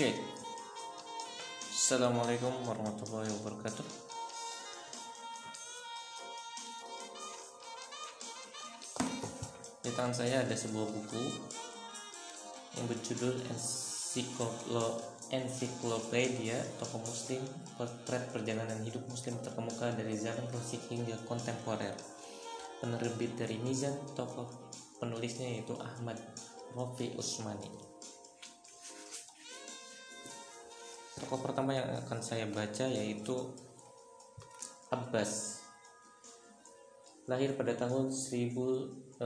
Assalamualaikum warahmatullahi wabarakatuh. Di tangan saya ada sebuah buku yang berjudul Ensiklopedia Tokoh Muslim Potret Perjalanan Hidup Muslim Terkemuka dari Zaman Klasik hingga Kontemporer. Penerbit dari Mizan, tokoh penulisnya yaitu Ahmad Rofi Usmani. Tokoh pertama yang akan saya baca yaitu Abbas. Lahir pada tahun 1978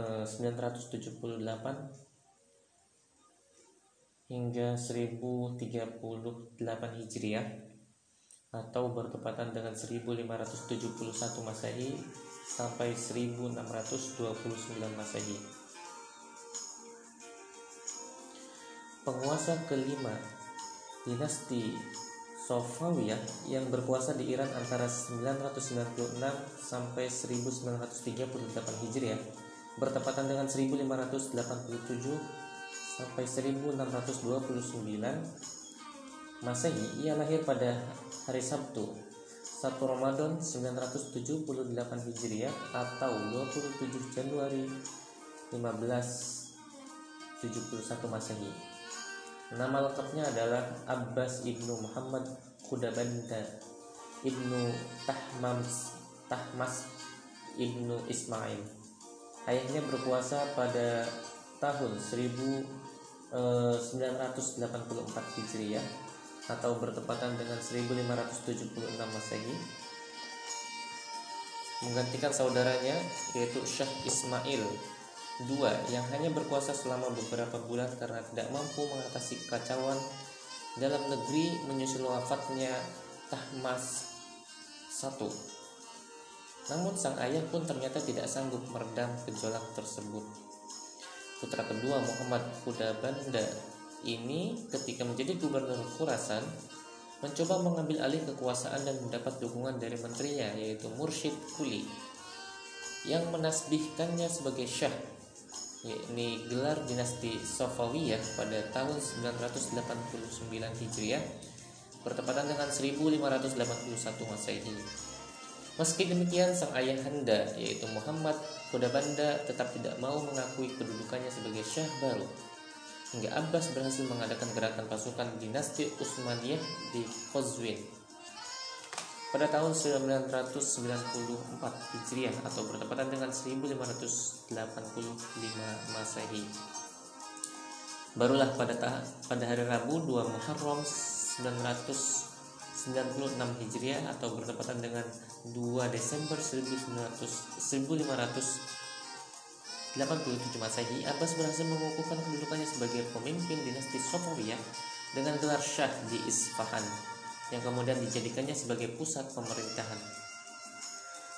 hingga 1038 Hijriah atau bertepatan dengan 1571 Masehi sampai 1629 Masehi. Penguasa kelima dinasti Safawiyah yang berkuasa di Iran antara 996 sampai 1938 Hijriah bertepatan dengan 1587 sampai 1629 Masehi. Ia lahir pada hari Sabtu 1 Ramadan 978 Hijriah atau 27 Januari 1571 Masehi Nama lengkapnya adalah Abbas ibnu Muhammad Khudabanda ibnu Tahmams Tahmas ibnu Ismail. Ayahnya berkuasa pada tahun 1984 Hijriah atau bertepatan dengan 1576 Masehi menggantikan saudaranya yaitu Syekh Ismail Dua, yang hanya berkuasa selama beberapa bulan karena tidak mampu mengatasi kekacauan dalam negeri menyusul wafatnya Tahmas satu. Namun sang ayah pun ternyata tidak sanggup meredam gejolak tersebut. Putra kedua Muhammad Kudabanda ini ketika menjadi gubernur Khurasan mencoba mengambil alih kekuasaan dan mendapat dukungan dari menterinya yaitu Mursyid Kuli yang menasbihkannya sebagai syah yakni gelar dinasti Safawiyah pada tahun 989 Hijriah bertepatan dengan 1581 Masehi. Meski demikian, sang ayahanda yaitu Muhammad Kodabanda tetap tidak mau mengakui kedudukannya sebagai syah baru. Hingga Abbas berhasil mengadakan gerakan pasukan dinasti Utsmaniyah di Qazwin pada tahun 994 Hijriah atau bertepatan dengan 1585 Masehi. Barulah pada pada hari Rabu 2 Muharram 996 Hijriah atau bertepatan dengan 2 Desember 1900, 1587 Masehi, Abbas berhasil mengukuhkan kedudukannya sebagai pemimpin dinasti Safawiyah dengan gelar Syah di Isfahan yang kemudian dijadikannya sebagai pusat pemerintahan.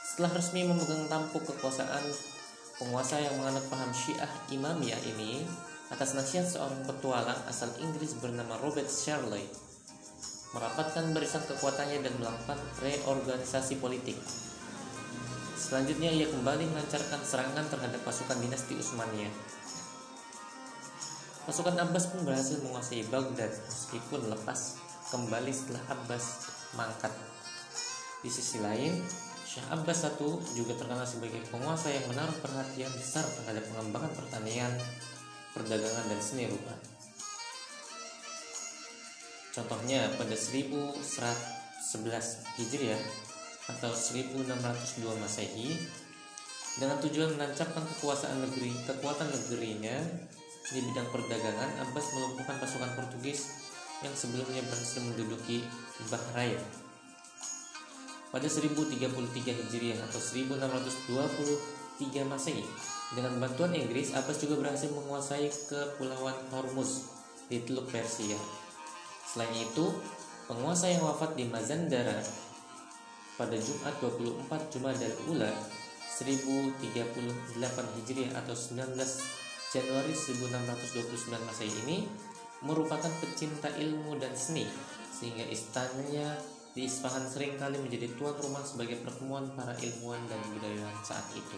Setelah resmi memegang tampuk kekuasaan, penguasa yang menganut paham Syiah Imamiyah ini atas nasihat seorang petualang asal Inggris bernama Robert Shirley merapatkan barisan kekuatannya dan melakukan reorganisasi politik. Selanjutnya ia kembali melancarkan serangan terhadap pasukan dinasti Utsmaniyah. Pasukan Abbas pun berhasil menguasai Baghdad meskipun lepas kembali setelah Abbas mangkat. Di sisi lain, Syah Abbas I juga terkenal sebagai penguasa yang menaruh perhatian besar terhadap pengembangan pertanian, perdagangan, dan seni rupa. Contohnya pada 1111 Hijriah atau 1602 Masehi dengan tujuan menancapkan kekuasaan negeri kekuatan negerinya di bidang perdagangan Abbas melumpuhkan pasukan Portugis yang sebelumnya berhasil menduduki Bahrain. Pada 1033 Hijriah atau 1623 Masehi, dengan bantuan Inggris, Abbas juga berhasil menguasai kepulauan Hormuz di Teluk Persia. Selain itu, penguasa yang wafat di Mazandara pada Jumat 24 Jumadal Ula 1038 Hijriah atau 19 Januari 1629 Masehi ini merupakan pecinta ilmu dan seni sehingga istananya di Isfahan sering kali menjadi tuan rumah sebagai pertemuan para ilmuwan dan budayawan saat itu.